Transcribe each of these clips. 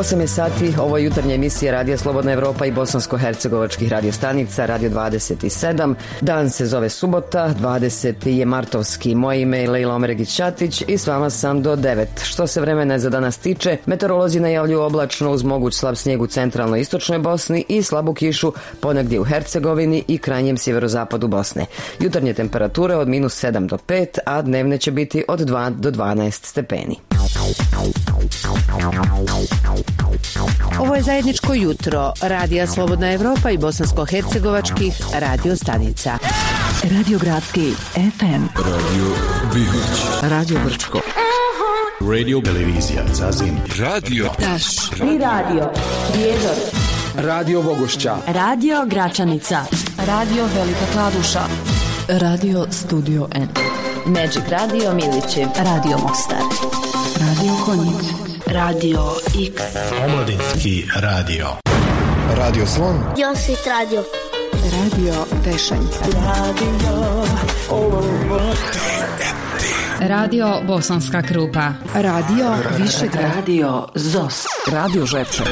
8 je sati, ovo je jutarnja emisija Radija Slobodna Evropa i bosansko-hercegovačkih radiostanica, Radio 27. Dan se zove subota, 20. je martovski. Moje ime je Lejla Omeregić-Ćatić i s vama sam do 9. Što se vremena za danas tiče, meteorolozi najavljuju oblačno uz moguć slab snijeg u centralnoj istočnoj Bosni i slabu kišu ponegdje u Hercegovini i krajnjem sjeverozapadu Bosne. Jutarnje temperature od minus 7 do 5, a dnevne će biti od 2 do 12 stepeni. Ovo je zajedničko jutro Radija Slobodna Evropa i bosansko-hercegovačkih radio stanica. Radio Gradski FM. Radio Bihoć. Radio Brčko. Radio Televizija Zazin. Radio Taš. I radio Prijedor. Radio Bogošća. Radio Gračanica. Radio Velika Kladuša. Radio Studio N. Magic Radio Milići. Radio Mostar. Radio Konjic. Radio X. Omladinski radio. Radio Slon. Josit radio. Radio Tešanj. Radio Bosanska Krupa. Radio Višegrad. Radio ZOS. Radio Žepče.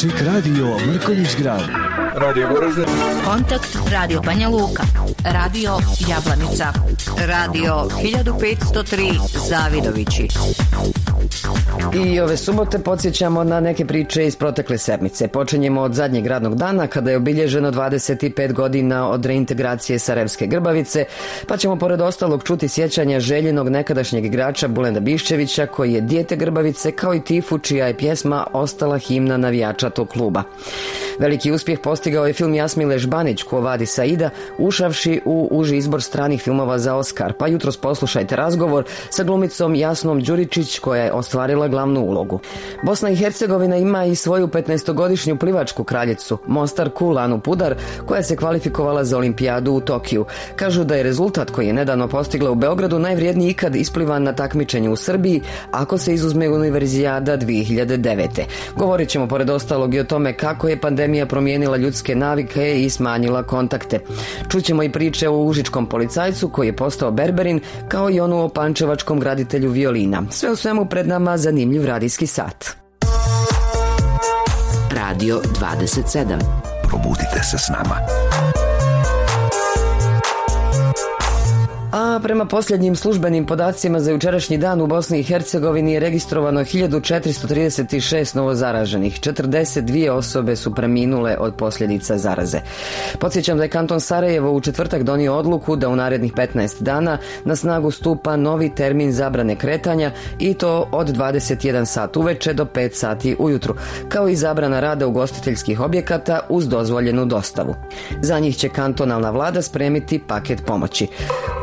Šik radio Mrkonjić grad. Radio Goražde. Kontakt Radio Banja Luka. Radio Jablanica. Radio 1503 Zavidovići. I ove subote podsjećamo na neke priče iz protekle sedmice. Počinjemo od zadnjeg radnog dana kada je obilježeno 25 godina od reintegracije Sarajevske Grbavice, pa ćemo pored ostalog čuti sjećanja željenog nekadašnjeg igrača Bulenda Biščevića koji je dijete Grbavice kao i Tifu čija je pjesma ostala himna navijača tog kluba. Veliki uspjeh postigao je film Jasmile Žbanić ko vadi Saida ušavši u uži izbor stranih filmova za Oscar, pa jutros poslušajte razgovor sa glumicom Jasnom Đuričić koja je ostvarila glavnu ulogu. Bosna i Hercegovina ima i svoju 15-godišnju plivačku kraljicu, Mostar Kulanu Pudar, koja se kvalifikovala za olimpijadu u Tokiju. Kažu da je rezultat koji je nedavno postigla u Beogradu najvrijedniji ikad isplivan na takmičenju u Srbiji, ako se izuzme univerzijada 2009. Govorit ćemo pored ostalog i o tome kako je pandemija promijenila ljudske navike i smanjila kontakte. Čućemo i priče o užičkom policajcu koji je postao berberin, kao i onu o pančevačkom graditelju violina. Sve u svemu pred nama zanimljiv radijski sat. Radio 27. Probudite se s nama. A prema posljednjim službenim podacima za jučerašnji dan u Bosni i Hercegovini je registrovano 1436 novozaraženih. 42 osobe su preminule od posljedica zaraze. Podsjećam da je kanton Sarajevo u četvrtak donio odluku da u narednih 15 dana na snagu stupa novi termin zabrane kretanja i to od 21 sat uveče do 5 sati ujutru, kao i zabrana rada ugostiteljskih objekata uz dozvoljenu dostavu. Za njih će kantonalna vlada spremiti paket pomoći.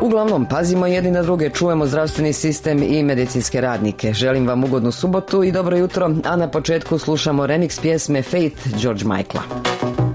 Uglavnom, pazimo jedni na druge, čujemo zdravstveni sistem i medicinske radnike. Želim vam ugodnu subotu i dobro jutro, a na početku slušamo remix pjesme Faith George Michaela.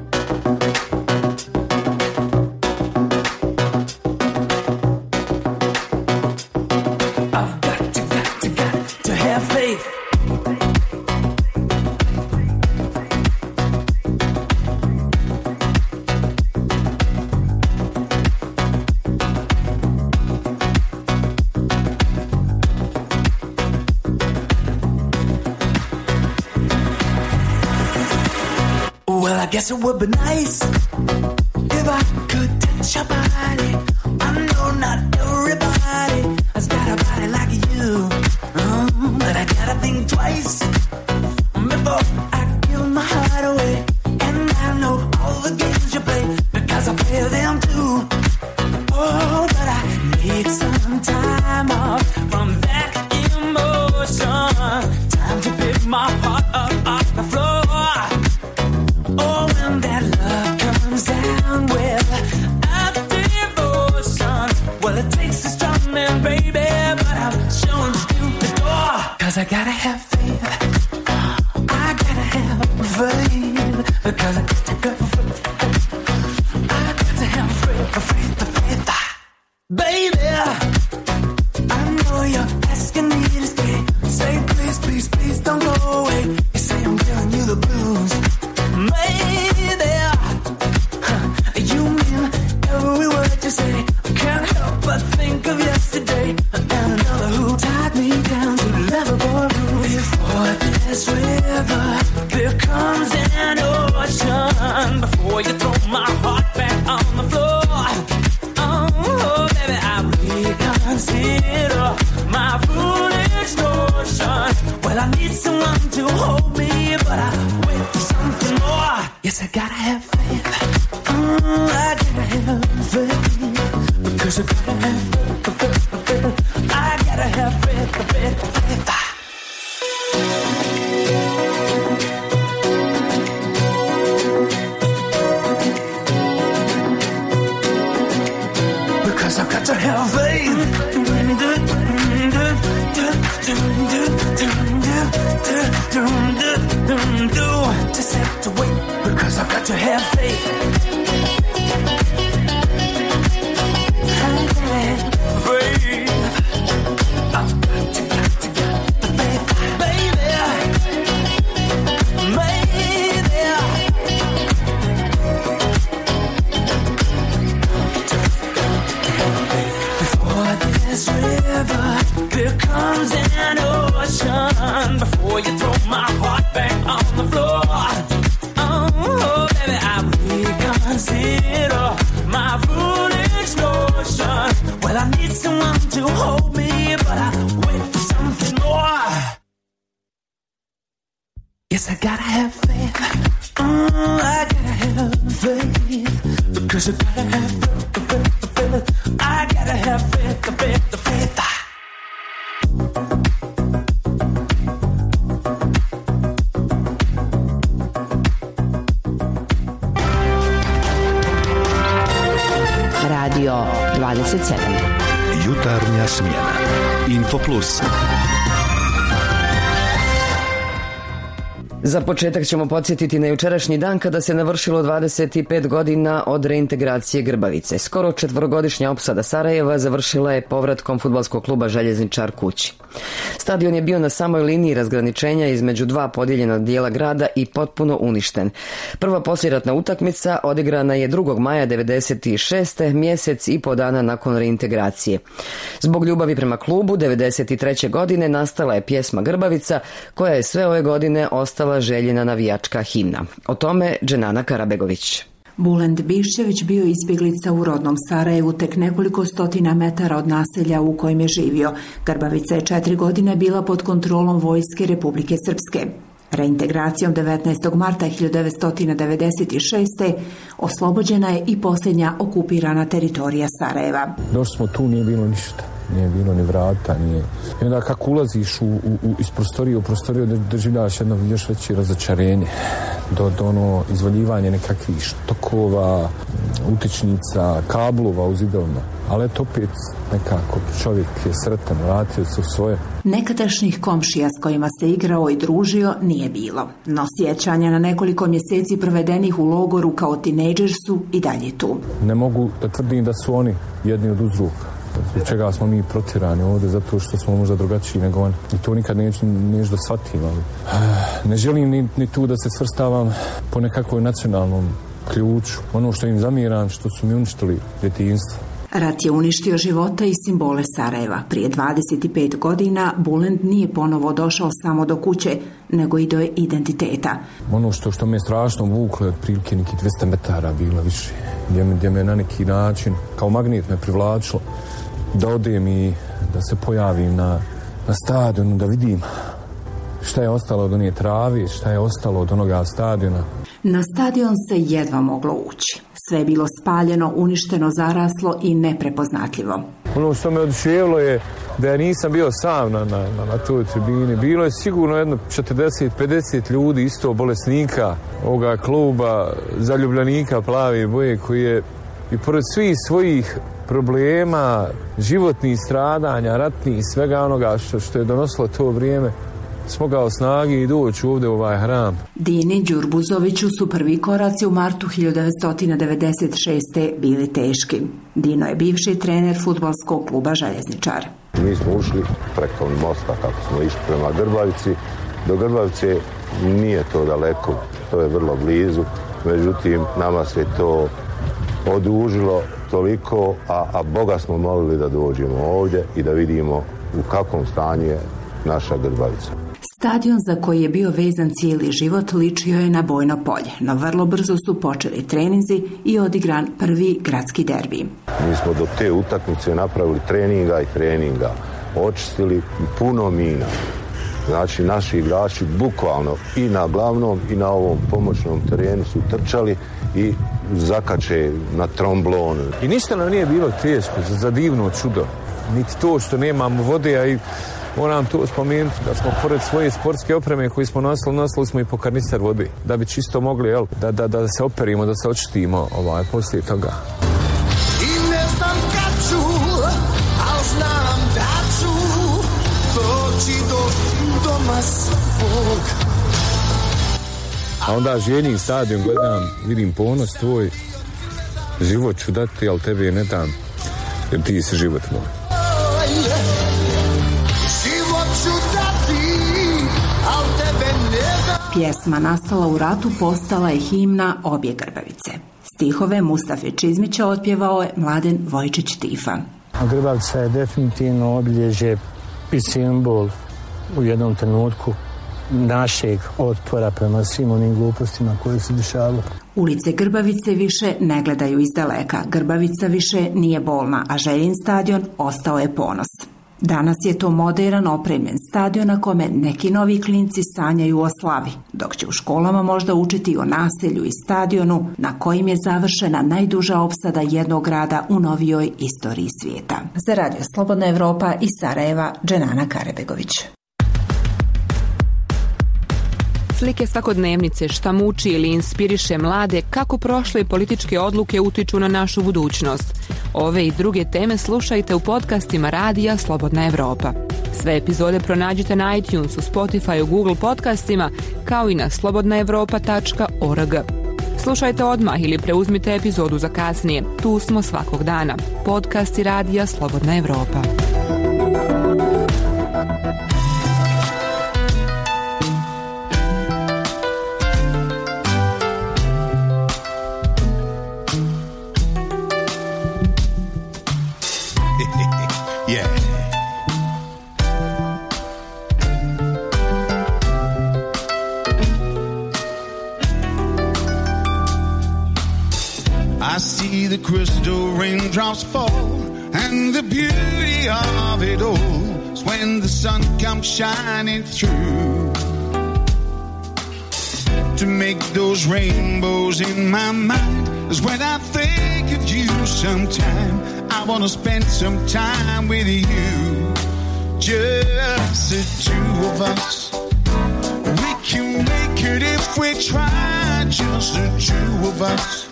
Guess it would be nice if I could touch your body. Have faith, faith, faith. Because I've got to have faith. Just have to wait because I've got to have faith. Početak ćemo podsjetiti na jučerašnji dan kada se navršilo 25 godina od reintegracije Grbavice. Skoro četvorogodišnja opsada Sarajeva završila je povratkom futbalskog kluba Željezničar kući. Stadion je bio na samoj liniji razgraničenja između dva podijeljena dijela grada i potpuno uništen. Prva posljeratna utakmica odigrana je 2. maja 96. mjesec i po dana nakon reintegracije. Zbog ljubavi prema klubu 93. godine nastala je pjesma Grbavica koja je sve ove godine ostala željena navijačka himna. O tome Dženana Karabegović. Bulend Bišćević bio izbjeglica u rodnom Sarajevu tek nekoliko stotina metara od naselja u kojem je živio. Grbavica je četiri godine bila pod kontrolom vojske Republike Srpske. Reintegracijom 19. marta 1996. oslobođena je i posljednja okupirana teritorija Sarajeva. Došli smo tu, nije bilo ništa. Nije bilo ni vrata, nije. I onda kako ulaziš u, u, u, iz prostorije u prostoriju, doživljavaš jedno još veće razočarenje. Do, do ono izvaljivanje nekakvih štokova, utičnica, kablova u zidovima. Ali eto opet nekako čovjek je sretan, vratio se u svoje. Nekadašnjih komšija s kojima se igrao i družio nije bilo. No sjećanja na nekoliko mjeseci provedenih u logoru kao tinejdžer su i dalje tu. Ne mogu da tvrdim da su oni jedni od uzroka zbog čega smo mi protirani ovdje, zato što smo možda drugačiji nego oni. I to nikad neću, neću da shvatim, ali ne želim ni, ni tu da se svrstavam po nekakvoj nacionalnom ključu. Ono što im zamiram, što su mi uništili djetinjstvo. Rat je uništio života i simbole Sarajeva. Prije 25 godina Bulend nije ponovo došao samo do kuće, nego i do identiteta. Ono što, što me je strašno vuklo je otprilike neki 200 metara bilo više, gdje me, gdje me na neki način kao magnet me privlačilo da odem i da se pojavim na, na stadionu, da vidim šta je ostalo od one travi, šta je ostalo od onoga stadiona. Na stadion se jedva moglo ući. Sve je bilo spaljeno, uništeno, zaraslo i neprepoznatljivo. Ono što me oduševilo je da ja nisam bio sam na, na, na, na toj tribini. Bilo je sigurno jedno 40-50 ljudi, isto bolesnika ovoga kluba, zaljubljenika plave boje koji je i pored svih svojih problema, životnih stradanja, ratnih, svega onoga što, što je donosilo to vrijeme, smogao snagi i doći ovdje u ovaj hram. Dini Đurbuzoviću su prvi koraci u martu 1996. bili teški. Dino je bivši trener futbolskog kluba Željezničar. Mi smo ušli preko mosta kako smo išli prema Grbavici. Do Grbavice nije to daleko, to je vrlo blizu. Međutim, nama se to odužilo toliko, a, a Boga smo molili da dođemo ovdje i da vidimo u kakvom stanju je naša Grbavica. Stadion za koji je bio vezan cijeli život ličio je na bojno polje, no vrlo brzo su počeli treninzi i odigran prvi gradski derbi. Mi smo do te utakmice napravili treninga i treninga, očistili puno mina. Znači naši igrači bukvalno i na glavnom i na ovom pomoćnom terenu su trčali i zakače na tromblon. I ništa nam nije bilo teško za, divno čudo. Niti to što nemamo vode, a i moram to spomenuti da smo pored svoje sportske opreme koju smo nosili, nosili smo i po karnister vode. Da bi čisto mogli, jel, da, da, da se operimo, da se očistimo ovaj, poslije toga. A onda željim stadion, gledam, vidim ponos tvoj, život ću dati, ali tebe ne dam, jer ti si život moj. Život ću dati, al tebe ne dam. Pjesma nastala u ratu postala je himna obje Grbavice. Stihove Mustafe Čizmića otpjevao je Mladen Vojčić Tifa. Grbavica je definitivno obilježje i simbol u jednom trenutku našeg otpora prema svim onim glupostima koje se dešavalo. Ulice Grbavice više ne gledaju iz daleka. Grbavica više nije bolna, a Željin stadion ostao je ponos. Danas je to moderan opremljen stadion na kome neki novi klinci sanjaju o slavi, dok će u školama možda učiti o naselju i stadionu na kojim je završena najduža opsada jednog grada u novijoj istoriji svijeta. Za radio Slobodna Evropa iz Sarajeva, Dženana Karebegović. Slike svakodnevnice šta muči ili inspiriše mlade kako prošle političke odluke utiču na našu budućnost. Ove i druge teme slušajte u podcastima Radija Slobodna Evropa. Sve epizode pronađite na iTunesu, Spotify, Google podcastima kao i na slobodnaevropa.org. Slušajte odmah ili preuzmite epizodu za kasnije. Tu smo svakog dana. Podcasti Radija Slobodna Evropa. I see the crystal raindrops fall, and the beauty of it all is when the sun comes shining through. To make those rainbows in my mind is when I think of you sometime. I wanna spend some time with you, just the two of us. We can make it if we try, just the two of us.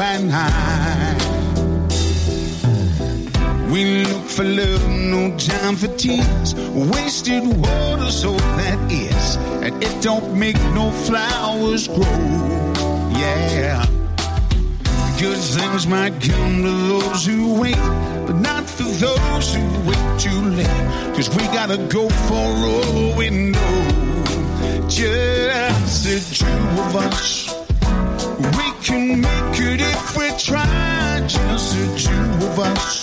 And I. We look for love, no time for tears. Wasted water, so that is. And it don't make no flowers grow. Yeah. Good things might come to those who wait, but not for those who wait too late. Cause we gotta go for all we know. Just the two of us. Can make it if we try. Just the two of us.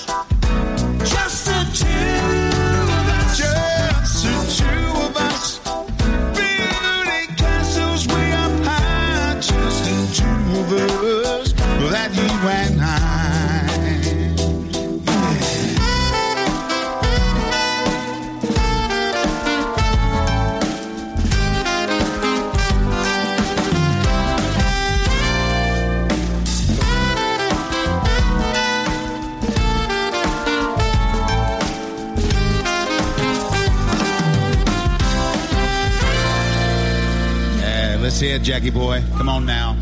Jackie boy. Come on now.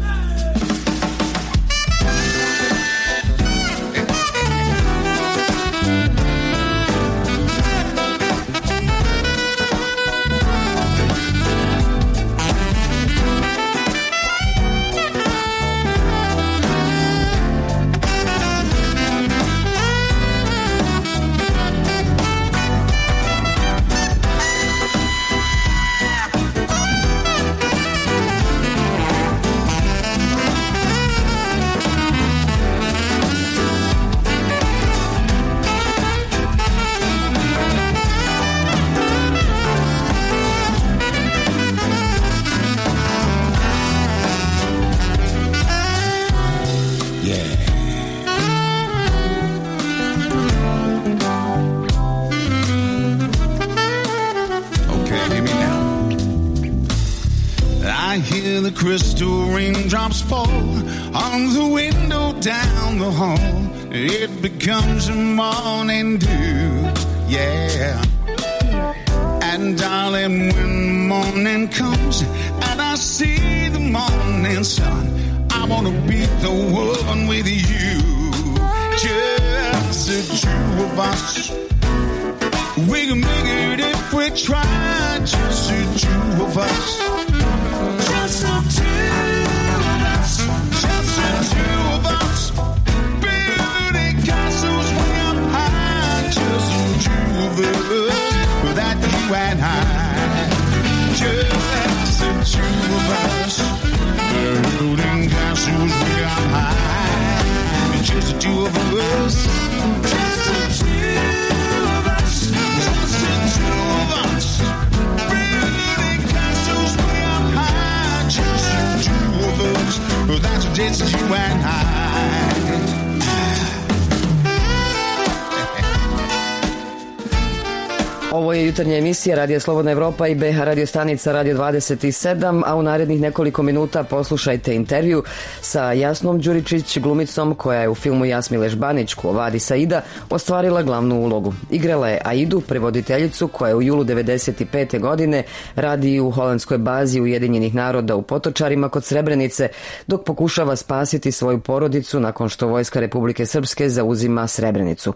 Jutarnja emisija Radio Slobodna Evropa i BH Radio stanica Radio 27, a u narednih nekoliko minuta poslušajte intervju sa Jasnom Đuričić, glumicom koja je u filmu Jasmile Žbanić, Vadi Saida, ostvarila glavnu ulogu. Igrala je Aidu, prevoditeljicu koja je u julu 95. godine radi u holandskoj bazi Ujedinjenih naroda u Potočarima kod Srebrenice, dok pokušava spasiti svoju porodicu nakon što Vojska Republike Srpske zauzima Srebrenicu.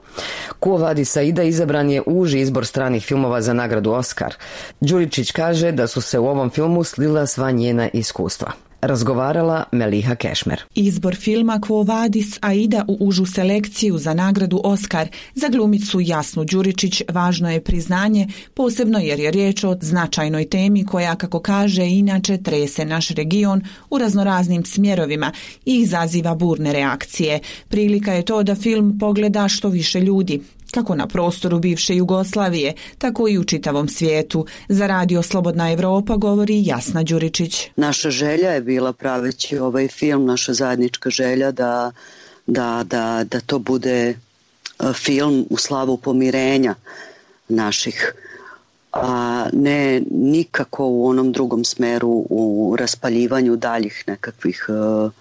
Vadi Saida izabran je uži izbor stranih filmova za nagradu Oscar. Đuričić kaže da su se u ovom filmu slila sva njena iskustva. Razgovarala Meliha Kešmer. Izbor filma Quo Vadis Aida u užu selekciju za nagradu Oscar za glumicu Jasnu Đuričić važno je priznanje, posebno jer je riječ o značajnoj temi koja, kako kaže, inače trese naš region u raznoraznim smjerovima i izaziva burne reakcije. Prilika je to da film pogleda što više ljudi, kako na prostoru bivše Jugoslavije, tako i u čitavom svijetu. Za radio Slobodna Evropa govori Jasna Đuričić. Naša želja je bila praveći ovaj film, naša zajednička želja da, da, da, da to bude e, film u slavu pomirenja naših a ne nikako u onom drugom smeru u raspaljivanju daljih nekakvih uh,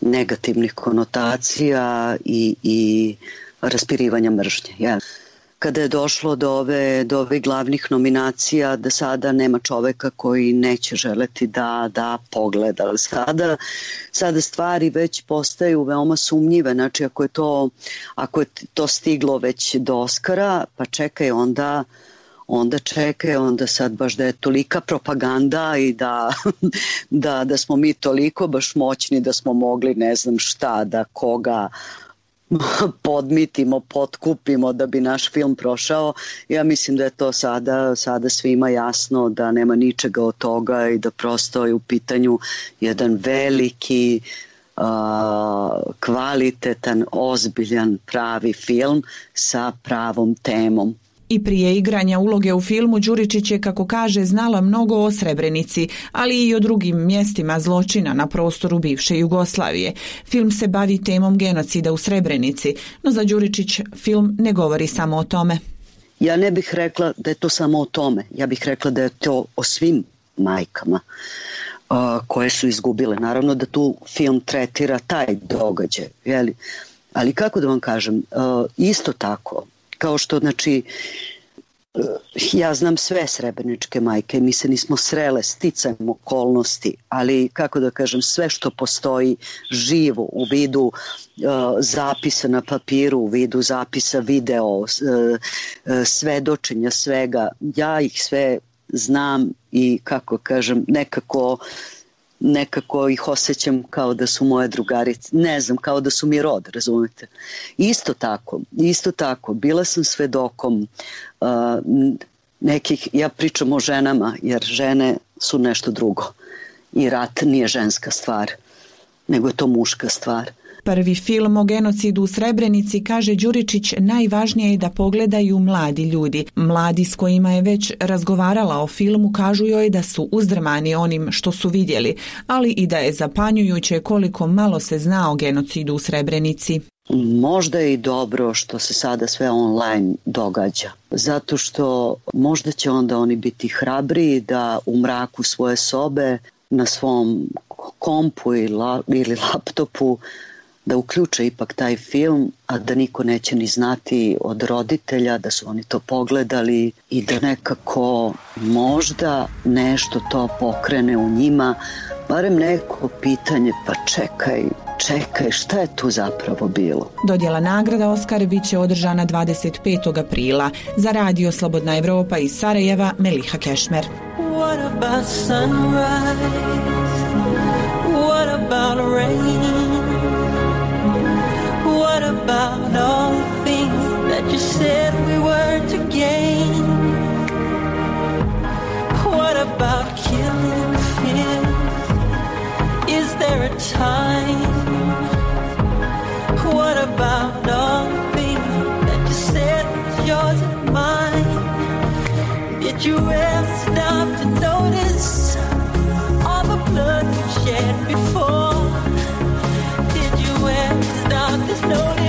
negativnih konotacija i, i raspirivanja mržnje. Ja. Kada je došlo do ove, do ove glavnih nominacija, da sada nema čoveka koji neće želeti da, da pogleda. Sada, sada stvari već postaju veoma sumnjive. Znači, ako je to, ako je to stiglo već do Oscara, pa čekaj onda onda čekaj, onda sad baš da je tolika propaganda i da, da, da smo mi toliko baš moćni da smo mogli ne znam šta, da koga podmitimo, potkupimo da bi naš film prošao. Ja mislim da je to sada, sada svima jasno da nema ničega od toga i da prosto je u pitanju jedan veliki kvalitetan, ozbiljan, pravi film sa pravom temom. I prije igranja uloge u filmu Đuričić je, kako kaže, znala mnogo o Srebrenici, ali i o drugim mjestima zločina na prostoru bivše Jugoslavije. Film se bavi temom genocida u Srebrenici, no za Đuričić film ne govori samo o tome. Ja ne bih rekla da je to samo o tome. Ja bih rekla da je to o svim majkama koje su izgubile. Naravno da tu film tretira taj događaj, jeli? Ali kako da vam kažem, isto tako kao što znači ja znam sve srebreničke majke, mi se nismo srele sticajem okolnosti, ali kako da kažem, sve što postoji živo u vidu uh, zapisa na papiru, u vidu zapisa video, uh, uh, svedočenja svega, ja ih sve znam i kako kažem, nekako nekako ih osjećam kao da su moje drugarice, ne znam, kao da su mi rod, razumete. Isto tako, isto tako, bila sam svedokom uh, nekih, ja pričam o ženama, jer žene su nešto drugo i rat nije ženska stvar, nego je to muška stvar. Prvi film o genocidu u Srebrenici, kaže Đuričić, najvažnije je da pogledaju mladi ljudi. Mladi s kojima je već razgovarala o filmu kažu joj da su uzdrmani onim što su vidjeli, ali i da je zapanjujuće koliko malo se zna o genocidu u Srebrenici. Možda je i dobro što se sada sve online događa, zato što možda će onda oni biti hrabri da u mraku svoje sobe na svom kompu ili laptopu da uključe ipak taj film, a da niko neće ni znati od roditelja da su oni to pogledali i da nekako možda nešto to pokrene u njima, barem neko pitanje, pa čekaj, čekaj, šta je tu zapravo bilo? Dodjela nagrada Oskar bit će održana 25. aprila. Za radio Slobodna Evropa iz Sarajeva, Meliha Kešmer. What about sunrise? What about rain? The things that you said we were to gain? What about killing fears? Is there a time? What about all things that you said was yours and mine? Did you ever stop to notice all the blood you shed before? Did you ever stop to notice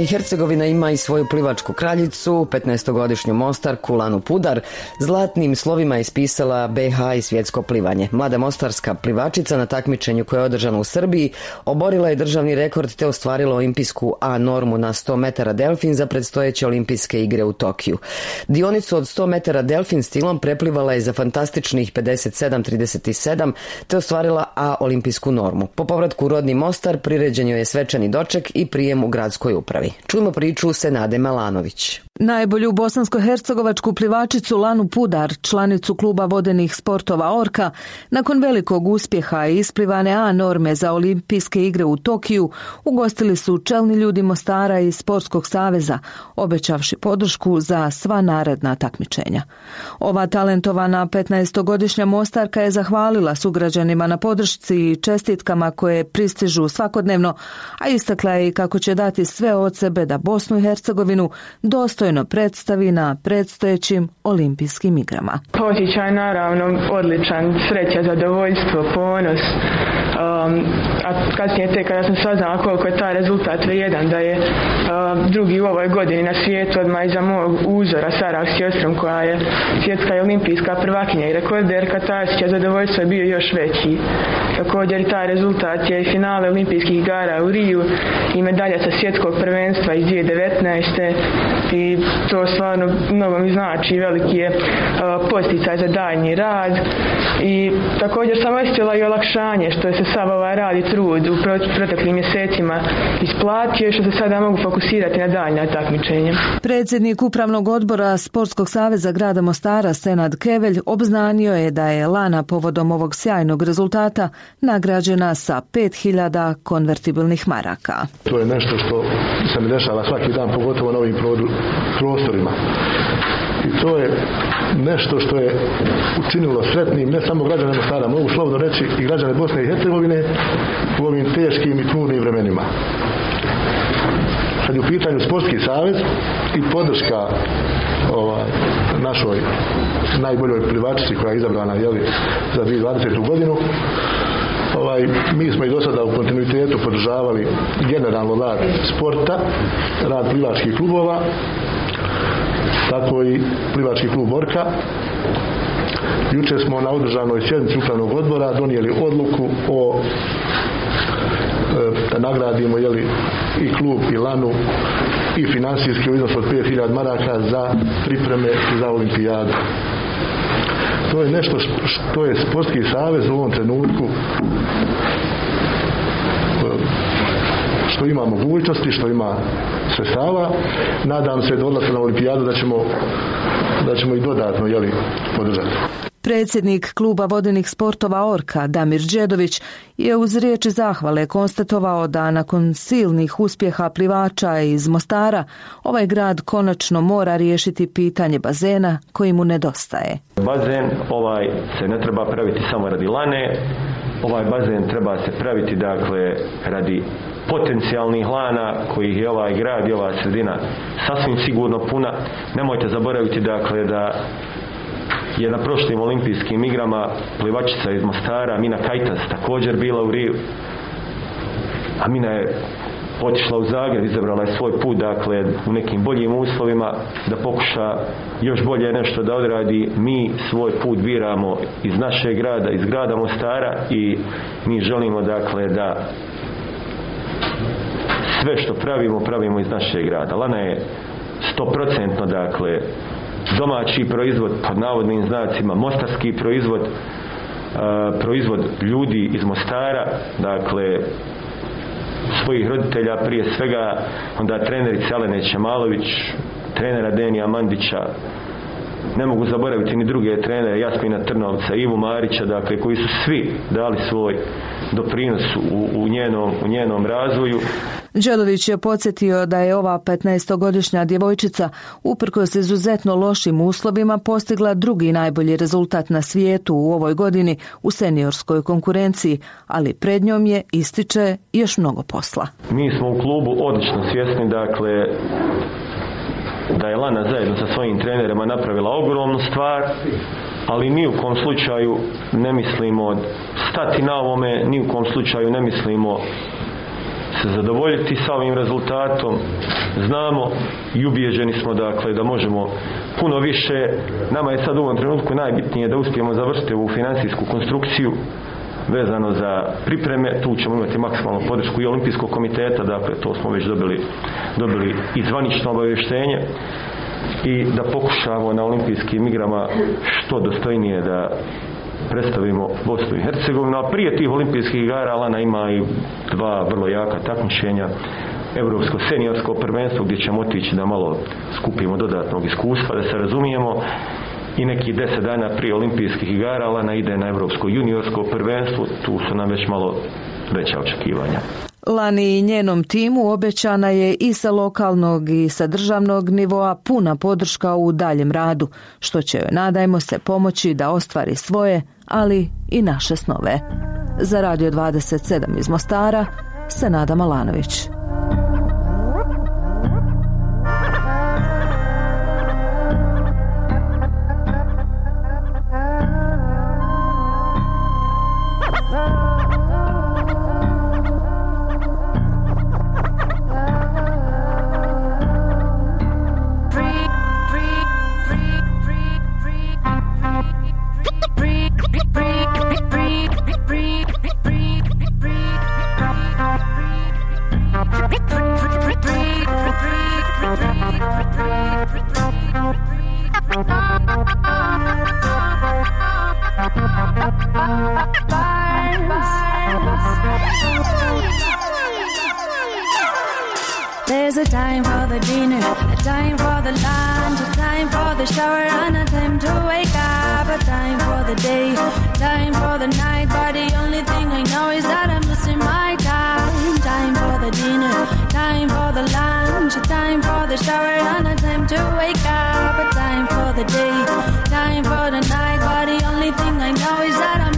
i Hercegovina ima i svoju plivačku kraljicu, 15-godišnju Mostarku Lanu Pudar, zlatnim slovima ispisala BH i svjetsko plivanje. Mlada mostarska plivačica na takmičenju koje je održano u Srbiji oborila je državni rekord te ostvarila olimpijsku A normu na 100 metara delfin za predstojeće olimpijske igre u Tokiju. Dionicu od 100 metara delfin stilom preplivala je za fantastičnih 57-37 te ostvarila A olimpijsku normu. Po povratku u rodni Mostar priređen je svečani doček i prijem u gradskoj upravi. Čujmo priču Senade Malanović. Najbolju bosansko-hercegovačku plivačicu Lanu Pudar, članicu kluba vodenih sportova Orka, nakon velikog uspjeha i isplivane A norme za olimpijske igre u Tokiju, ugostili su čelni ljudi Mostara i Sportskog saveza, obećavši podršku za sva naredna takmičenja. Ova talentovana 15-godišnja Mostarka je zahvalila sugrađanima na podršci i čestitkama koje pristižu svakodnevno, a istakla je i kako će dati sve od sebe da Bosnu i Hercegovinu dostojno predstavi na predstojećim olimpijskim igrama. Osjećaj naravno odličan, sreća, zadovoljstvo, ponos. Um, a kasnije te kada sam saznala koliko je taj rezultat vrijedan, da je um, drugi u ovoj godini na svijetu odmah iza mog uzora Sarah Sjostrom koja je svjetska i olimpijska prvakinja i rekorderka, taj osjećaj zadovoljstva je bio još veći. Također taj rezultat je i finale olimpijskih igara u Riju i medalja sa svjetskog prvenstva iz 2019. i to stvarno mnogo mi znači veliki je uh, posticaj za daljnji rad i također sam osjetila i olakšanje što je se sav ovaj rad i trud u proteklim mjesecima isplatio i što se sada mogu fokusirati na daljnja takmičenja. Predsjednik Upravnog odbora Sportskog saveza grada Mostara Senad Kevelj obznanio je da je Lana povodom ovog sjajnog rezultata nagrađena sa 5000 konvertibilnih maraka. To je nešto što se mi dešava svaki dan, pogotovo na ovim prostorima. I to je nešto što je učinilo sretnim ne samo građane Mostara, mogu slobodno reći i građane Bosne i Hercegovine u ovim teškim i tmurnim vremenima. Kad je u pitanju sportski savez i podrška ovaj, našoj najboljoj plivačici koja je izabrana jeli, za 2020. godinu, ovaj, mi smo i do sada u kontinuitetu podržavali generalno rad sporta, rad plivačkih klubova, tako i plivački klub Orka. Juče smo na održanoj sjednici upravnog odbora donijeli odluku o da nagradimo jeli, i klub i lanu i finansijski u iznosu od 5000 maraka za pripreme za olimpijadu. To je nešto što je sportski savez u ovom trenutku što ima mogućnosti, što ima sredstava. Nadam se do odlaska na olimpijadu da ćemo, da ćemo i dodatno jeli, podržati. Predsjednik kluba vodenih sportova Orka Damir Đedović je uz riječi zahvale konstatovao da nakon silnih uspjeha plivača iz Mostara ovaj grad konačno mora riješiti pitanje bazena koji mu nedostaje. Bazen ovaj se ne treba praviti samo radi lane, ovaj bazen treba se praviti dakle radi potencijalnih lana kojih je ovaj grad i ova sredina sasvim sigurno puna. Nemojte zaboraviti dakle da je na prošlim olimpijskim igrama plivačica iz Mostara, Mina Kajtas, također bila u Riju. A Mina je otišla u Zagreb, izabrala je svoj put, dakle, u nekim boljim uslovima, da pokuša još bolje nešto da odradi. Mi svoj put biramo iz našeg grada, iz grada Mostara i mi želimo, dakle, da sve što pravimo, pravimo iz našeg grada. Lana je stoprocentno, dakle, domaći proizvod, pod navodnim znacima, mostarski proizvod, proizvod ljudi iz Mostara, dakle, svojih roditelja prije svega, onda trenerice Alene Čemalović, trenera Denija Mandića, ne mogu zaboraviti ni druge trenere, Jasmina Trnovca, Ivu Marića, dakle, koji su svi dali svoj doprinos u, u, njenom, u njenom razvoju. Đedović je podsjetio da je ova 15-godišnja djevojčica uprkos izuzetno lošim uslovima postigla drugi najbolji rezultat na svijetu u ovoj godini u seniorskoj konkurenciji, ali pred njom je ističe još mnogo posla. Mi smo u klubu odlično svjesni dakle da je Lana zajedno sa svojim trenerima napravila ogromnu stvar, ali ni u kom slučaju ne mislimo stati na ovome, ni u kom slučaju ne mislimo se zadovoljiti sa ovim rezultatom. Znamo i ubijeđeni smo dakle da možemo puno više. Nama je sad u ovom trenutku najbitnije da uspijemo završiti ovu financijsku konstrukciju vezano za pripreme, tu ćemo imati maksimalnu podršku i olimpijskog komiteta, dakle to smo već dobili, dobili i zvanično obavještenje. I da pokušamo na olimpijskim igrama što dostojnije da predstavimo Bosnu i Hercegovinu, a prije tih olimpijskih igara Lana ima i dva vrlo jaka takmičenja. Europsko seniorsko prvenstvo gdje ćemo otići da malo skupimo dodatnog iskustva, da se razumijemo i neki deset dana prije olimpijskih igara Lana ide na Europsko juniorsko prvenstvo, tu su nam već malo veća očekivanja. Lani i njenom timu obećana je i sa lokalnog i sa državnog nivoa puna podrška u daljem radu, što će joj nadajmo se pomoći da ostvari svoje, ali i naše snove. Za Radio 27 iz Mostara, Senada Malanović. A time for the dinner, a time for the lunch, a time for the shower, and a time to wake up, a time for the day, time for the night. But the only thing I know is that I'm losing my time. Time for the dinner, time for the lunch, a time for the shower, and a time to wake up, a time for the day, time for the night. But the only thing I know is that I'm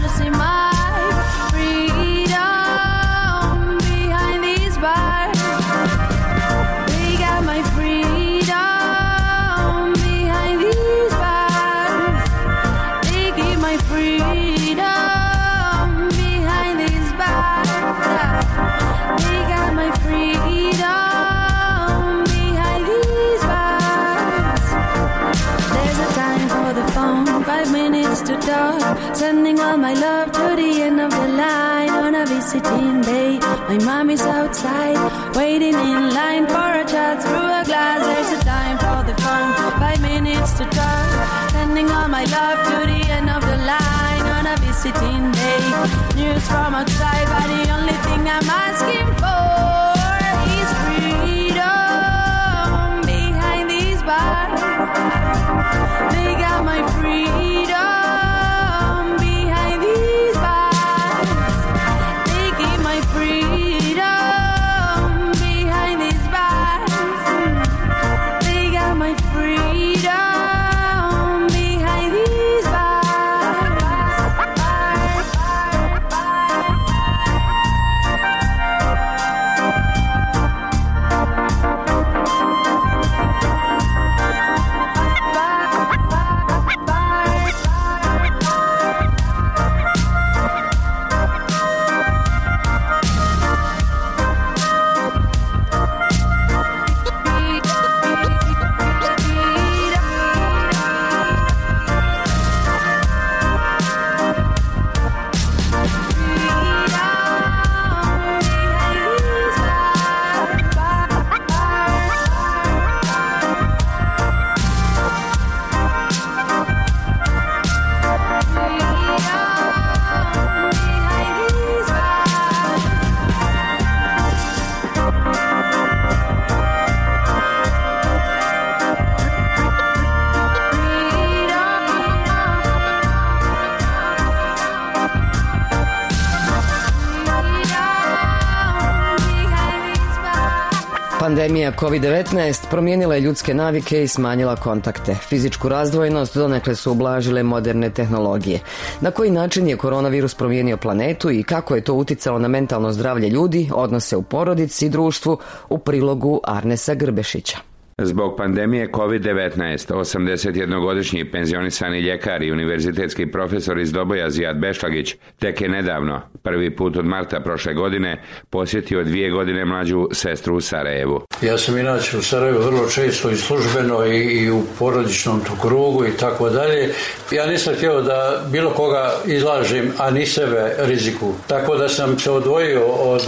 Mommy's outside, waiting in line for a chat through a glass. There's a time for the phone, five minutes to talk. Sending all my love to the end of the line on a visiting day. News from outside, but the only thing I'm asking for Pandemija COVID-19 promijenila je ljudske navike i smanjila kontakte. Fizičku razdvojenost donekle su ublažile moderne tehnologije. Na koji način je koronavirus promijenio planetu i kako je to uticalo na mentalno zdravlje ljudi, odnose u porodici i društvu u prilogu Arnesa Grbešića. Zbog pandemije COVID-19, 81-godišnji penzionisani ljekar i univerzitetski profesor iz Doboja Zijad Bešlagić tek je nedavno, prvi put od marta prošle godine, posjetio dvije godine mlađu sestru u Sarajevu. Ja sam inače u Sarajevu vrlo često i službeno i, i u porodičnom tu krugu i tako dalje. Ja nisam htio da bilo koga izlažem, a ni sebe riziku. Tako da sam se odvojio od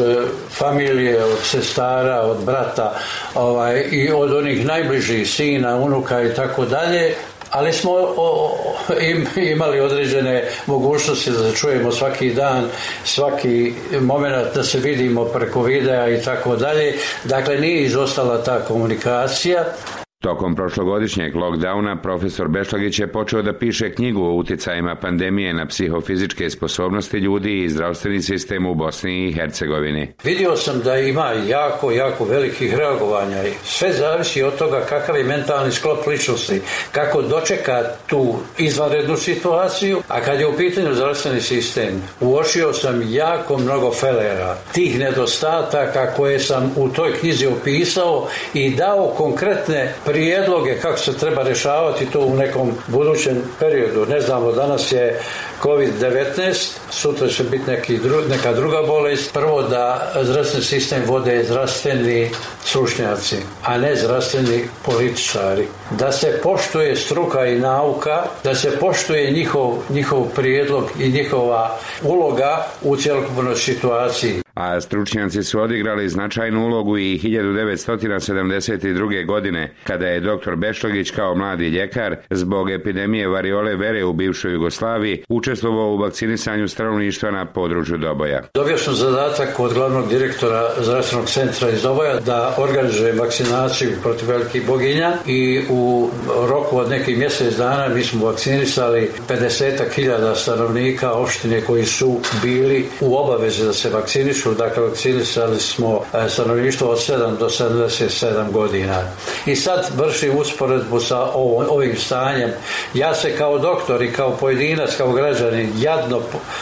familije, od sestara, od brata ovaj, i od onih najbližih sina, unuka i tako dalje, ali smo o, im, imali određene mogućnosti da se čujemo svaki dan, svaki moment da se vidimo preko videa i tako dalje. Dakle, nije izostala ta komunikacija. Tokom prošlogodišnjeg lockdowna profesor Bešlagić je počeo da piše knjigu o uticajima pandemije na psihofizičke sposobnosti ljudi i zdravstveni sistem u Bosni i Hercegovini. Vidio sam da ima jako, jako velikih reagovanja i sve zavisi od toga kakav je mentalni sklop ličnosti, kako dočeka tu izvanrednu situaciju, a kad je u pitanju zdravstveni sistem, uočio sam jako mnogo felera, tih nedostataka koje sam u toj knjizi opisao i dao konkretne prijedloge kako se treba rješavati to u nekom budućem periodu. Ne znamo, danas je COVID-19, sutra će biti neki dru, neka druga bolest. Prvo da zdravstveni sistem vode zdravstveni stručnjaci, a ne zdravstveni političari. Da se poštuje struka i nauka, da se poštuje njihov, njihov prijedlog i njihova uloga u cjelokupnoj situaciji a stručnjaci su odigrali značajnu ulogu i 1972. godine, kada je dr. Bešlogić kao mladi ljekar zbog epidemije variole vere u bivšoj Jugoslaviji učestvovao u vakcinisanju stanovništva na području Doboja. Dobio sam zadatak od glavnog direktora zdravstvenog centra iz Doboja da organizuje vakcinaciju protiv velikih boginja i u roku od nekih mjesec dana mi smo vakcinisali 50.000 stanovnika opštine koji su bili u obavezi da se vakcinišu vakcinišu, dakle vakcinisali smo e, stanovništvo od 7 do 77 godina. I sad vrši usporedbu sa ovim stanjem. Ja se kao doktor i kao pojedinac, kao građanin jadno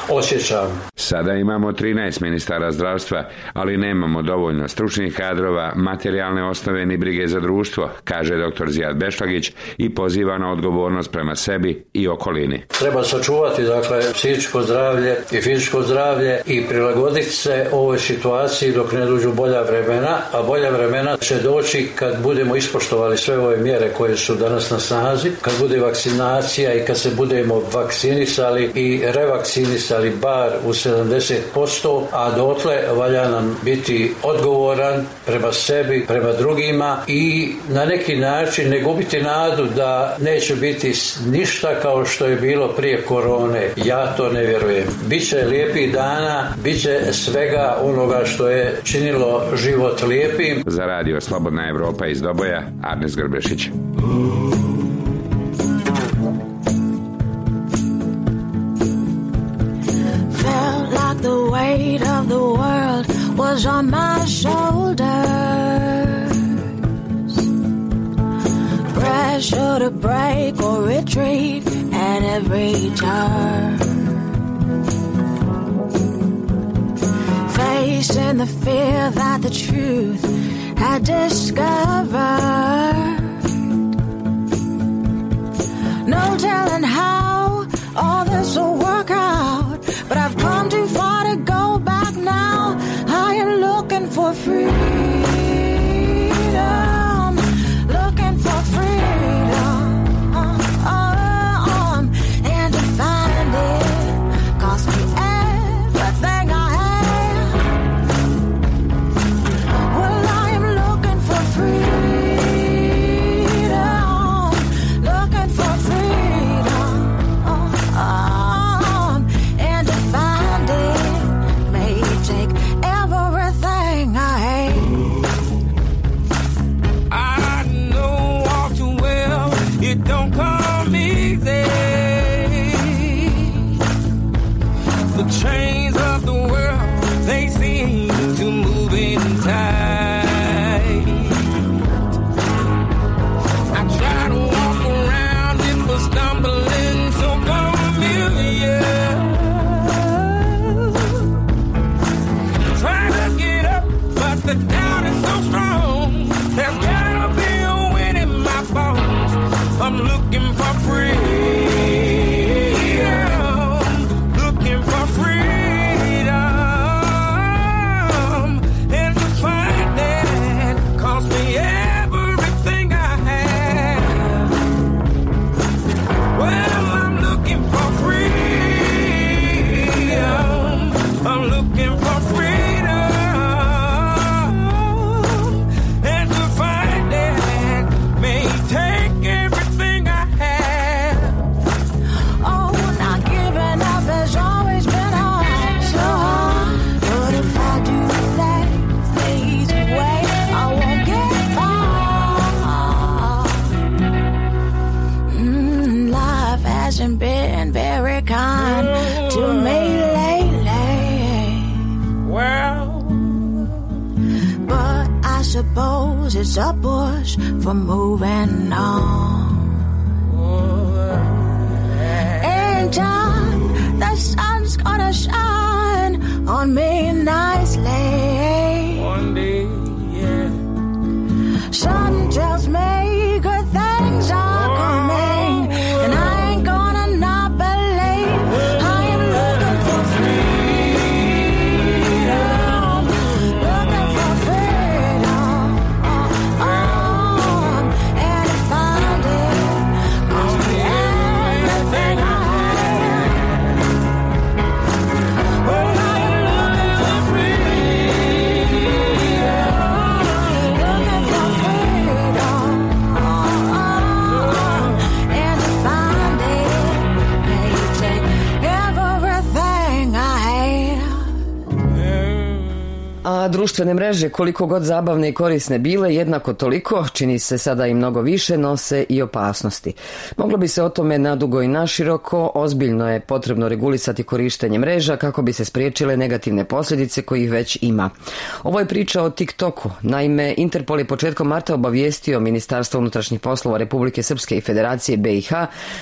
osjećam. Sada imamo 13 ministara zdravstva, ali nemamo dovoljno stručnih kadrova, materijalne osnove ni brige za društvo, kaže dr. Zijad Bešlagić i poziva na odgovornost prema sebi i okolini. Treba sačuvati dakle psihičko zdravlje i fizičko zdravlje i prilagoditi se ovoj situaciji dok ne dođu bolja vremena, a bolja vremena će doći kad budemo ispoštovali sve ove mjere koje su danas na snazi, kad bude vakcinacija i kad se budemo vakcinisali i revakcinisali bar u 70%, a dotle valja nam biti odgovoran prema sebi, prema drugima i na neki način ne gubiti nadu da neće biti ništa kao što je bilo prije korone. Ja to ne vjerujem. Biće lijepih dana, biće svega onoga što je činilo život lijepim. Za radio Slobodna Evropa iz Doboja, Arnes Grbešić. the weight of the world was on my shoulders. Pressure to break or retreat at every turn. Facing the fear that the truth had discovered. No telling how all this will work out, but I've come too far to go back now. I am looking for freedom, društvene mreže, koliko god zabavne i korisne bile, jednako toliko, čini se sada i mnogo više, nose i opasnosti. Moglo bi se o tome nadugo i naširoko, ozbiljno je potrebno regulisati korištenje mreža kako bi se spriječile negativne posljedice kojih već ima. Ovo je priča o TikToku. Naime, Interpol je početkom marta obavijestio Ministarstvo unutrašnjih poslova Republike Srpske i Federacije BiH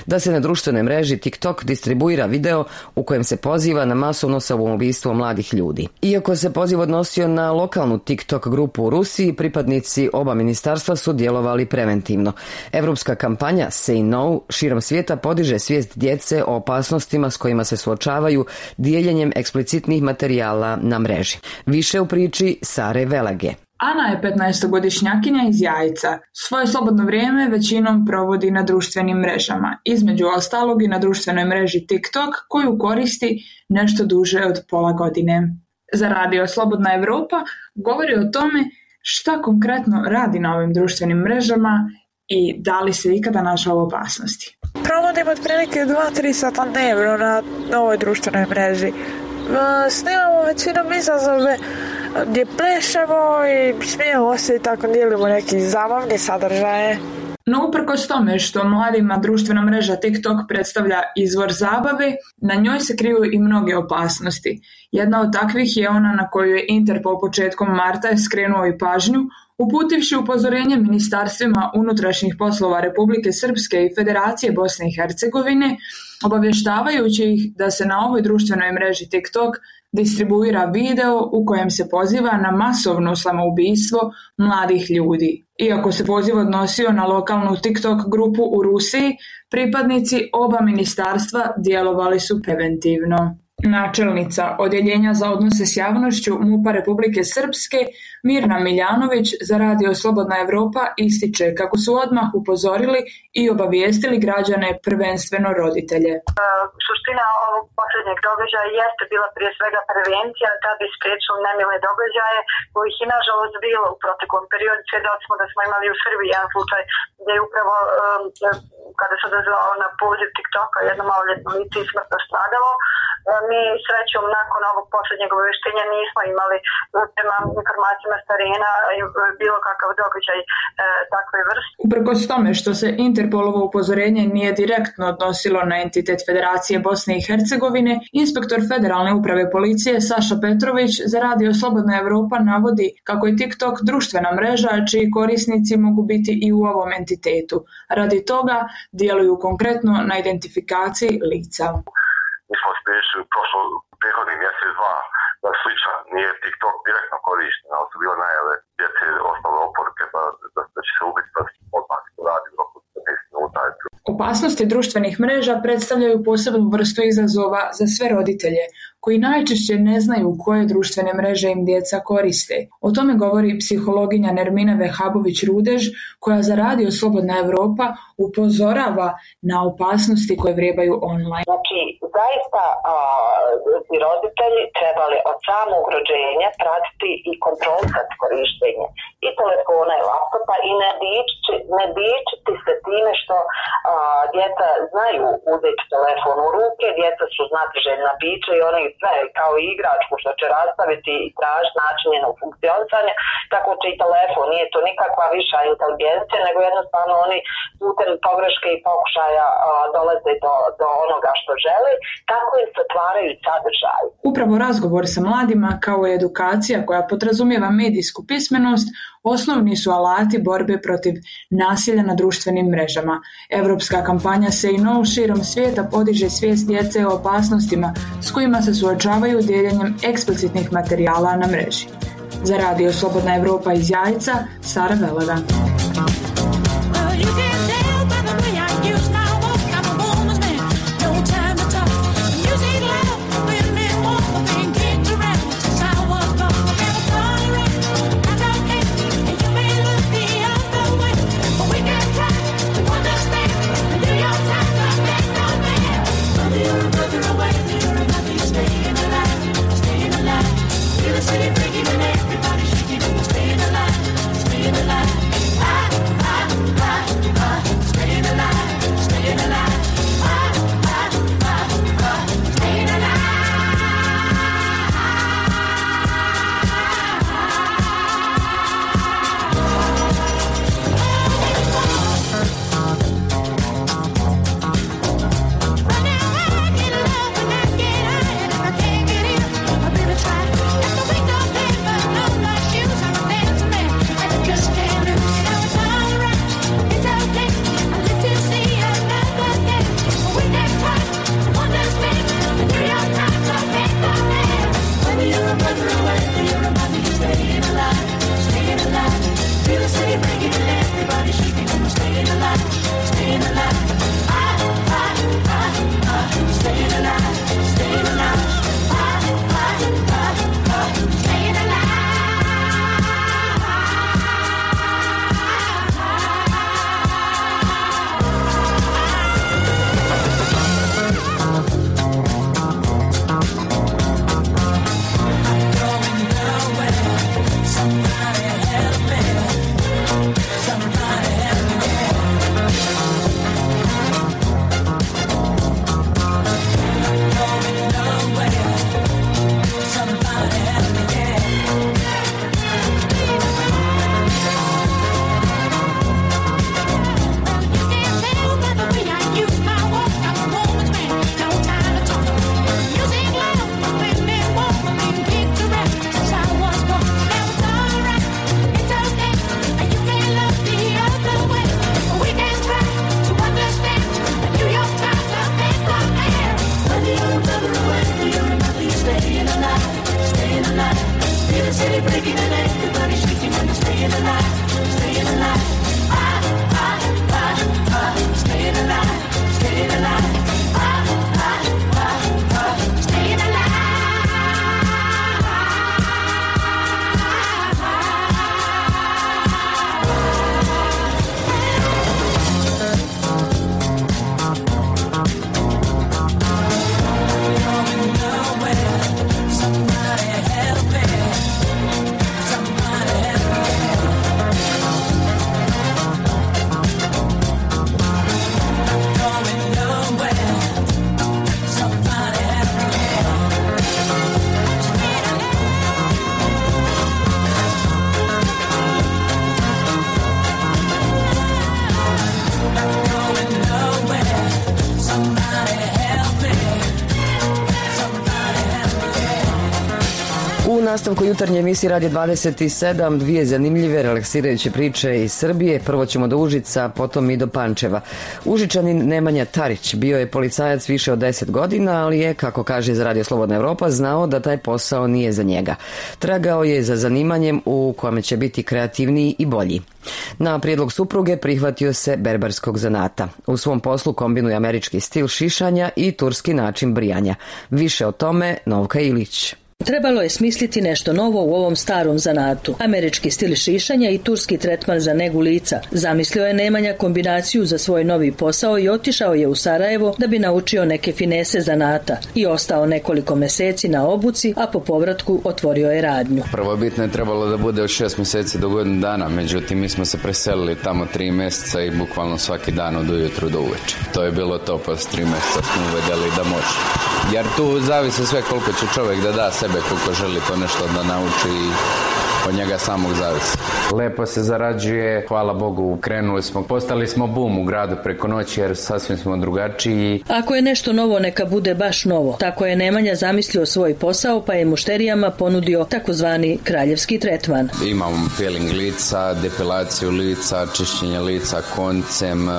da se na društvenoj mreži TikTok distribuira video u kojem se poziva na masovno samoubistvo mladih ljudi. Iako se poziv odnosio na lokalnu TikTok grupu u Rusiji, pripadnici oba ministarstva su djelovali preventivno. Evropska kampanja Say No širom svijeta podiže svijest djece o opasnostima s kojima se suočavaju dijeljenjem eksplicitnih materijala na mreži. Više u priči Sare Velage. Ana je 15-godišnjakinja iz Jajca. Svoje slobodno vrijeme većinom provodi na društvenim mrežama, između ostalog i na društvenoj mreži TikTok koju koristi nešto duže od pola godine. Za radio Slobodna Europa govori o tome šta konkretno radi na ovim društvenim mrežama i da li se ikada našao u opasnosti. Provodim otprilike 2-3 sata dnevno na ovoj društvenoj mreži. E, Snimamo većinom izazove gdje plešemo i smijemo se i tako dijelimo neki zabavni sadržaje. No uprkos tome što mladima društvena mreža TikTok predstavlja izvor zabave, na njoj se kriju i mnoge opasnosti. Jedna od takvih je ona na koju je Interpol početkom marta skrenuo i pažnju, uputivši upozorenje ministarstvima unutrašnjih poslova Republike Srpske i Federacije Bosne i Hercegovine, obavještavajući ih da se na ovoj društvenoj mreži TikTok distribuira video u kojem se poziva na masovno samoubistvo mladih ljudi. Iako se poziv odnosio na lokalnu TikTok grupu u Rusiji, pripadnici oba ministarstva djelovali su preventivno. Načelnica Odjeljenja za odnose s javnošću MUPA Republike Srpske Mirna Miljanović za radio Slobodna Europa ističe kako su odmah upozorili i obavijestili građane prvenstveno roditelje. Suština ovog posljednjeg događaja jeste bila prije svega prevencija da bi spriječili nemile događaje kojih je nažalost bilo u proteklom periodu. Svjedoci smo da smo imali u Srbiji jedan slučaj gdje je upravo um, kada se odazvao na poziv TikToka jedno maloljetno lice i smrtno stradalo. E, Mi srećom nakon ovog posljednjeg obavještenja nismo imali prema informacijama s terena e, bilo kakav događaj e, takve vrste. Uprkos tome što se Interpolovo upozorenje nije direktno odnosilo na entitet Federacije Bosne i Hercegovine, inspektor Federalne uprave policije Saša Petrović za radio Slobodna Europa navodi kako je TikTok društvena mreža čiji korisnici mogu biti i u ovom entitetu. Radi toga djeluju konkretno na identifikaciji lica. Mi smo spriječili prošlo prethodni mjesec dva da sličan nije TikTok direktno korišten, ali su bile najave djece ostale oporuke da, da, da će se ubiti da odmah to radi u roku 15 minuta. Opasnosti društvenih mreža predstavljaju posebnu vrstu izazova za sve roditelje, koji najčešće ne znaju koje društvene mreže im djeca koriste. O tome govori psihologinja Nermina Vehabović-Rudež, koja za radio Slobodna Europa upozorava na opasnosti koje vrebaju online. Znači zaista a, roditelji trebali od samog rođenja pratiti i kontrolisat korištenje i telefona i laptopa i ne, dići, ne dičiti se time što a, djeca znaju uzeti telefon u ruke, djeca su znatiželjna bića i oni sve kao igračku što će rastaviti i tražiti način njenog funkcionisanja, tako će i telefon, nije to nikakva viša inteligencija, nego jednostavno oni putem pogreške i pokušaja a, dolaze do, do onoga što žele, tako im se otvaraju sadržaj. Upravo razgovor sa mladima kao i edukacija koja podrazumijeva medijsku pismenost osnovni su alati borbe protiv nasilja na društvenim mrežama. Europska kampanja Say No širom svijeta podiže svijest djece o opasnostima s kojima se suočavaju dijeljenjem eksplicitnih materijala na mreži. Za radio Slobodna Europa iz Jajca, Sara Velada. Jutarnje emisije Radio 27 dvije zanimljive relaksirajuće priče iz Srbije. Prvo ćemo do Užica, potom i do Pančeva. Užičanin Nemanja Tarić bio je policajac više od 10 godina, ali je, kako kaže za Radio Slobodna Evropa, znao da taj posao nije za njega. Tragao je za zanimanjem u kome će biti kreativniji i bolji. Na prijedlog supruge prihvatio se berbarskog zanata. U svom poslu kombinuje američki stil šišanja i turski način brijanja. Više o tome Novka Ilić. Trebalo je smisliti nešto novo u ovom starom zanatu. Američki stil šišanja i turski tretman za negu lica. Zamislio je Nemanja kombinaciju za svoj novi posao i otišao je u Sarajevo da bi naučio neke finese zanata i ostao nekoliko meseci na obuci, a po povratku otvorio je radnju. Prvobitno je trebalo da bude od šest mjeseci do godinu dana, međutim mi smo se preselili tamo tri mjeseca i bukvalno svaki dan od ujutru do uveče. To je bilo to, pa s tri mjeseca smo uvedeli da može. Jer tu zavisi sve koliko će čovjek da da sebe koliko želi to nešto da nauči od njega samog zavisi. Lepo se zarađuje, hvala Bogu, krenuli smo, postali smo bum u gradu preko noći jer sasvim smo drugačiji. Ako je nešto novo, neka bude baš novo. Tako je Nemanja zamislio svoj posao, pa je mušterijama ponudio takozvani kraljevski tretman. Imamo peeling lica, depilaciju lica, čišćenje lica koncem, e,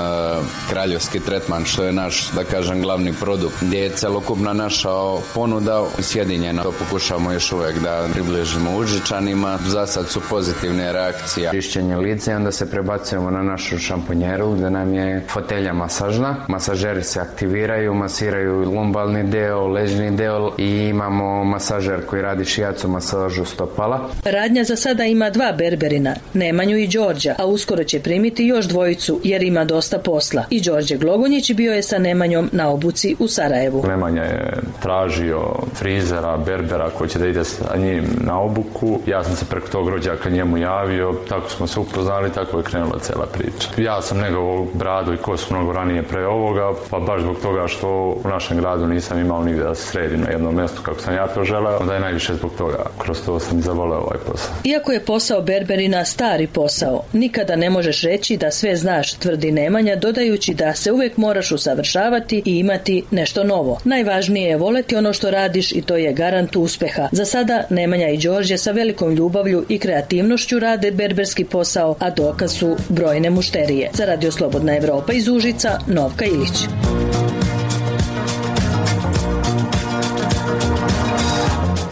kraljevski tretman što je naš, da kažem, glavni produkt gdje je celokupna naša ponuda sjedinjena. To pokušavamo još uvijek da približimo Užičanima. Za sad su pozitivne reakcije. Čišćenje lica i onda se prebacujemo na našu šamponjeru gdje nam je fotelja masažna. Masažeri se aktiviraju, masiraju lumbalni deo, ležni deo i imamo masažer koji radi šijacu masažu stopala. Radnja za sada ima dva berberina, Nemanju i Đorđa, a uskoro će primiti još dvojicu jer ima dosta posla. I Đorđe Glogonjić bio je sa Nemanjom na obuci u Sarajevu. Nemanja je tražio frizera, berbera koji će da ide sa njim na obuku. Ja sam se preko tog rođaka njemu javio, tako smo se upoznali, tako je krenula cijela priča. Ja sam negovao bradu i kosu mnogo ranije pre ovoga, pa baš zbog toga što u našem gradu nisam imao nigdje da se sredim na jednom mjestu kako sam ja to želeo, onda je najviše zbog toga. Kroz to sam zavoleo ovaj posao. Iako je posao berberina stari posao, nikada ne možeš reći da sve znaš, tvrdi Nemanja, dodajući da se uvijek moraš usavršavati i imati nešto novo. Najvažnije je voleti ono što radiš i to je garant uspjeha. Za sada Nemanja i Đorđe sa velikom ljubavlju i kreativnošću rade berberski posao, a dokaz su brojne mušterije. Za Radio Slobodna Evropa iz Užica, Novka Ilić.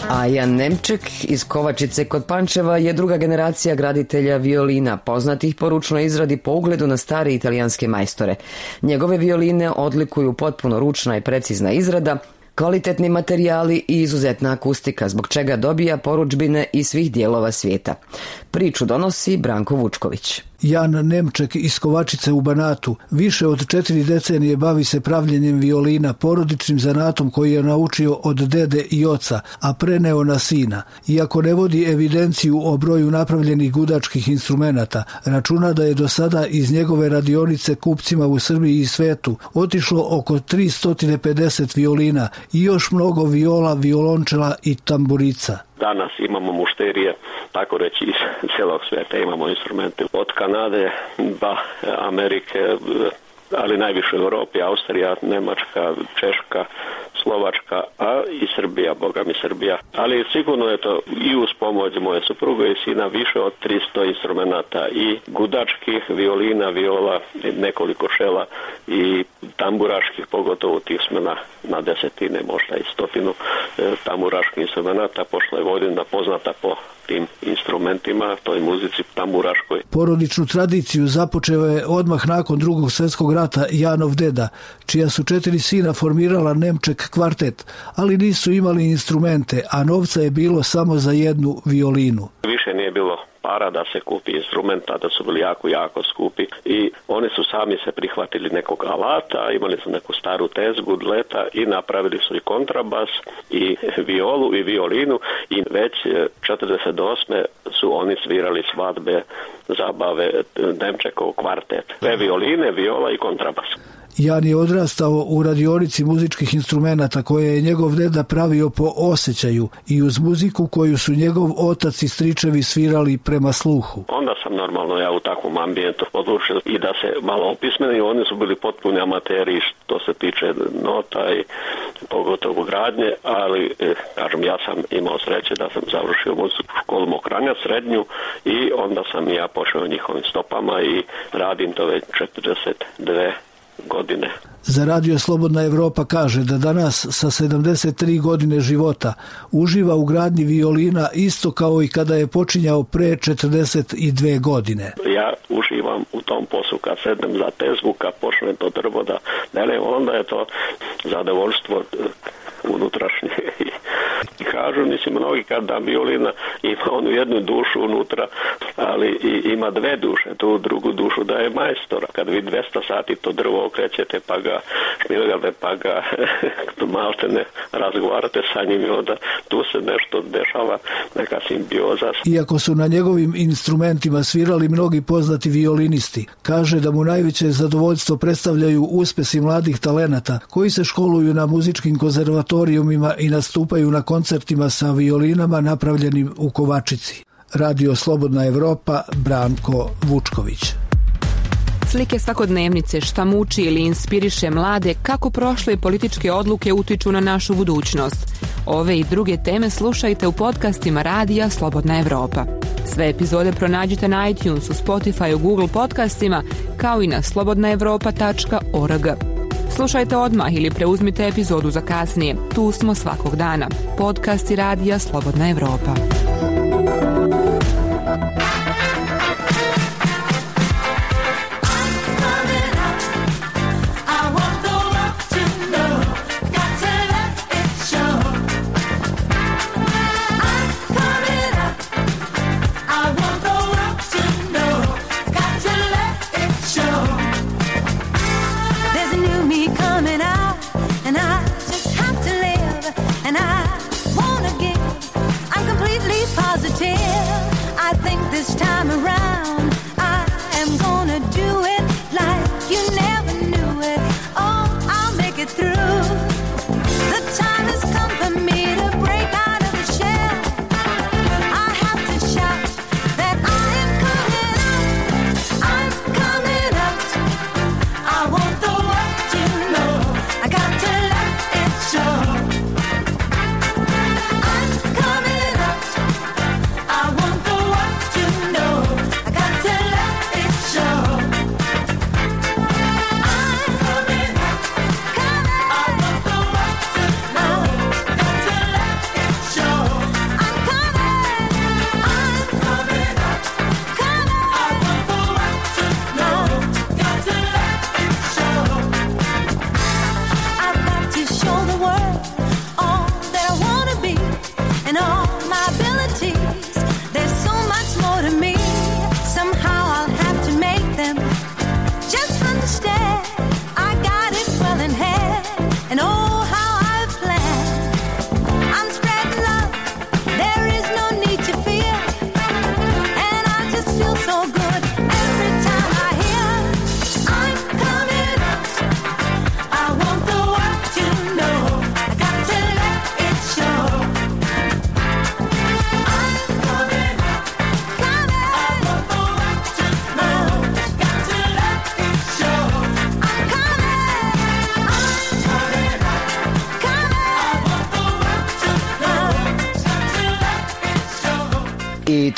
A Jan Nemček iz Kovačice kod Pančeva je druga generacija graditelja violina, poznatih po ručnoj izradi po ugledu na stare italijanske majstore. Njegove violine odlikuju potpuno ručna i precizna izrada, kvalitetni materijali i izuzetna akustika, zbog čega dobija poručbine iz svih dijelova svijeta. Priču donosi Branko Vučković. Jan Nemček iz Kovačice u Banatu više od četiri decenije bavi se pravljenjem violina porodičnim zanatom koji je naučio od dede i oca, a preneo na sina. Iako ne vodi evidenciju o broju napravljenih gudačkih instrumenata, računa da je do sada iz njegove radionice kupcima u Srbiji i svetu otišlo oko 350 violina i još mnogo viola, violončela i tamburica. Danas imamo mušterije, tako reći, iz cijelog svijeta imamo instrumente od Kanade do Amerike, ali najviše u Europi, Austrija, Njemačka, Češka, Slovačka, a i Srbija, boga mi Srbija. Ali sigurno je to i uz pomoć moje supruge i sina više od 300 instrumenta i gudačkih, violina, viola, nekoliko šela i tamburaških, pogotovo tih smo na, na desetine, možda i stotinu e, tamburaških instrumenta, pošto je Vojvodina poznata po tim instrumentima, toj muzici tamburaškoj. Porodičnu tradiciju započeo je odmah nakon drugog svjetskog rata Janov deda, čija su četiri sina formirala Nemček kvartet, ali nisu imali instrumente, a novca je bilo samo za jednu violinu. Više nije bilo para da se kupi instrumenta, da su bili jako, jako skupi i oni su sami se prihvatili nekog alata, imali su neku staru tezgu, dleta i napravili su i kontrabas i violu i violinu i već 48. su oni svirali svadbe, zabave Nemčekov kvartet. Dve violine, viola i kontrabas. Jan je odrastao u radionici muzičkih instrumenata koje je njegov deda pravio po osjećaju i uz muziku koju su njegov otac i stričevi svirali prema sluhu. Onda sam normalno ja u takvom ambijentu odlučio i da se malo opismeni, oni su bili potpuni amateri što se tiče nota i pogotovo gradnje, ali eh, kažem ja sam imao sreće da sam završio muzičku školu Mokranja srednju i onda sam ja pošao njihovim stopama i radim to već 42 godine. Za radio Slobodna Evropa kaže da danas sa 73 godine života uživa u gradnji violina isto kao i kada je počinjao pre 42 godine. Ja uživam u tom poslu kad sedem za tezgu, kad počne to drvo da ne, onda je to zadovoljstvo unutrašnje i kažu mislim, mnogi kad da violina ima onu jednu dušu unutra, ali i, ima dve duše, tu drugu dušu da je majstor. Kad vi 200 sati to drvo okrećete, pa ga šmilgate, pa ga malte ne razgovarate sa njim onda tu se nešto dešava, neka simbioza. Iako su na njegovim instrumentima svirali mnogi poznati violinisti, kaže da mu najveće zadovoljstvo predstavljaju uspesi mladih talenata koji se školuju na muzičkim konzervatorijumima i nastupaju na koncertima sa violinama napravljenim u Kovačici. Radio Slobodna Evropa, Branko Vučković. Slike svakodnevnice šta muči ili inspiriše mlade kako prošle političke odluke utiču na našu budućnost. Ove i druge teme slušajte u podcastima Radija Slobodna Evropa. Sve epizode pronađite na iTunesu, Spotify, u Google podcastima kao i na slobodnaevropa.org. Slušajte odmah ili preuzmite epizodu za kasnije. Tu smo svakog dana. Podcasti Radija Slobodna Evropa.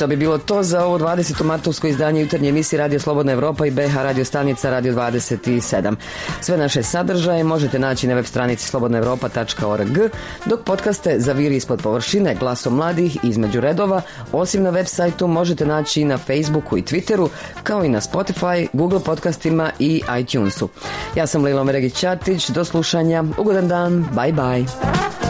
To bi bilo to za ovo 20. martovsko izdanje jutarnje emisije Radio Slobodna Evropa i BH radio stanica Radio 27. Sve naše sadržaje možete naći na web stranici slobodnaevropa.org, dok podcaste Zaviri ispod površine, glasom mladih između redova, osim na web sajtu možete naći na Facebooku i Twitteru, kao i na Spotify, Google podcastima i iTunesu. Ja sam Lilo Meregić Ćatić, do slušanja, ugodan dan, bye bye.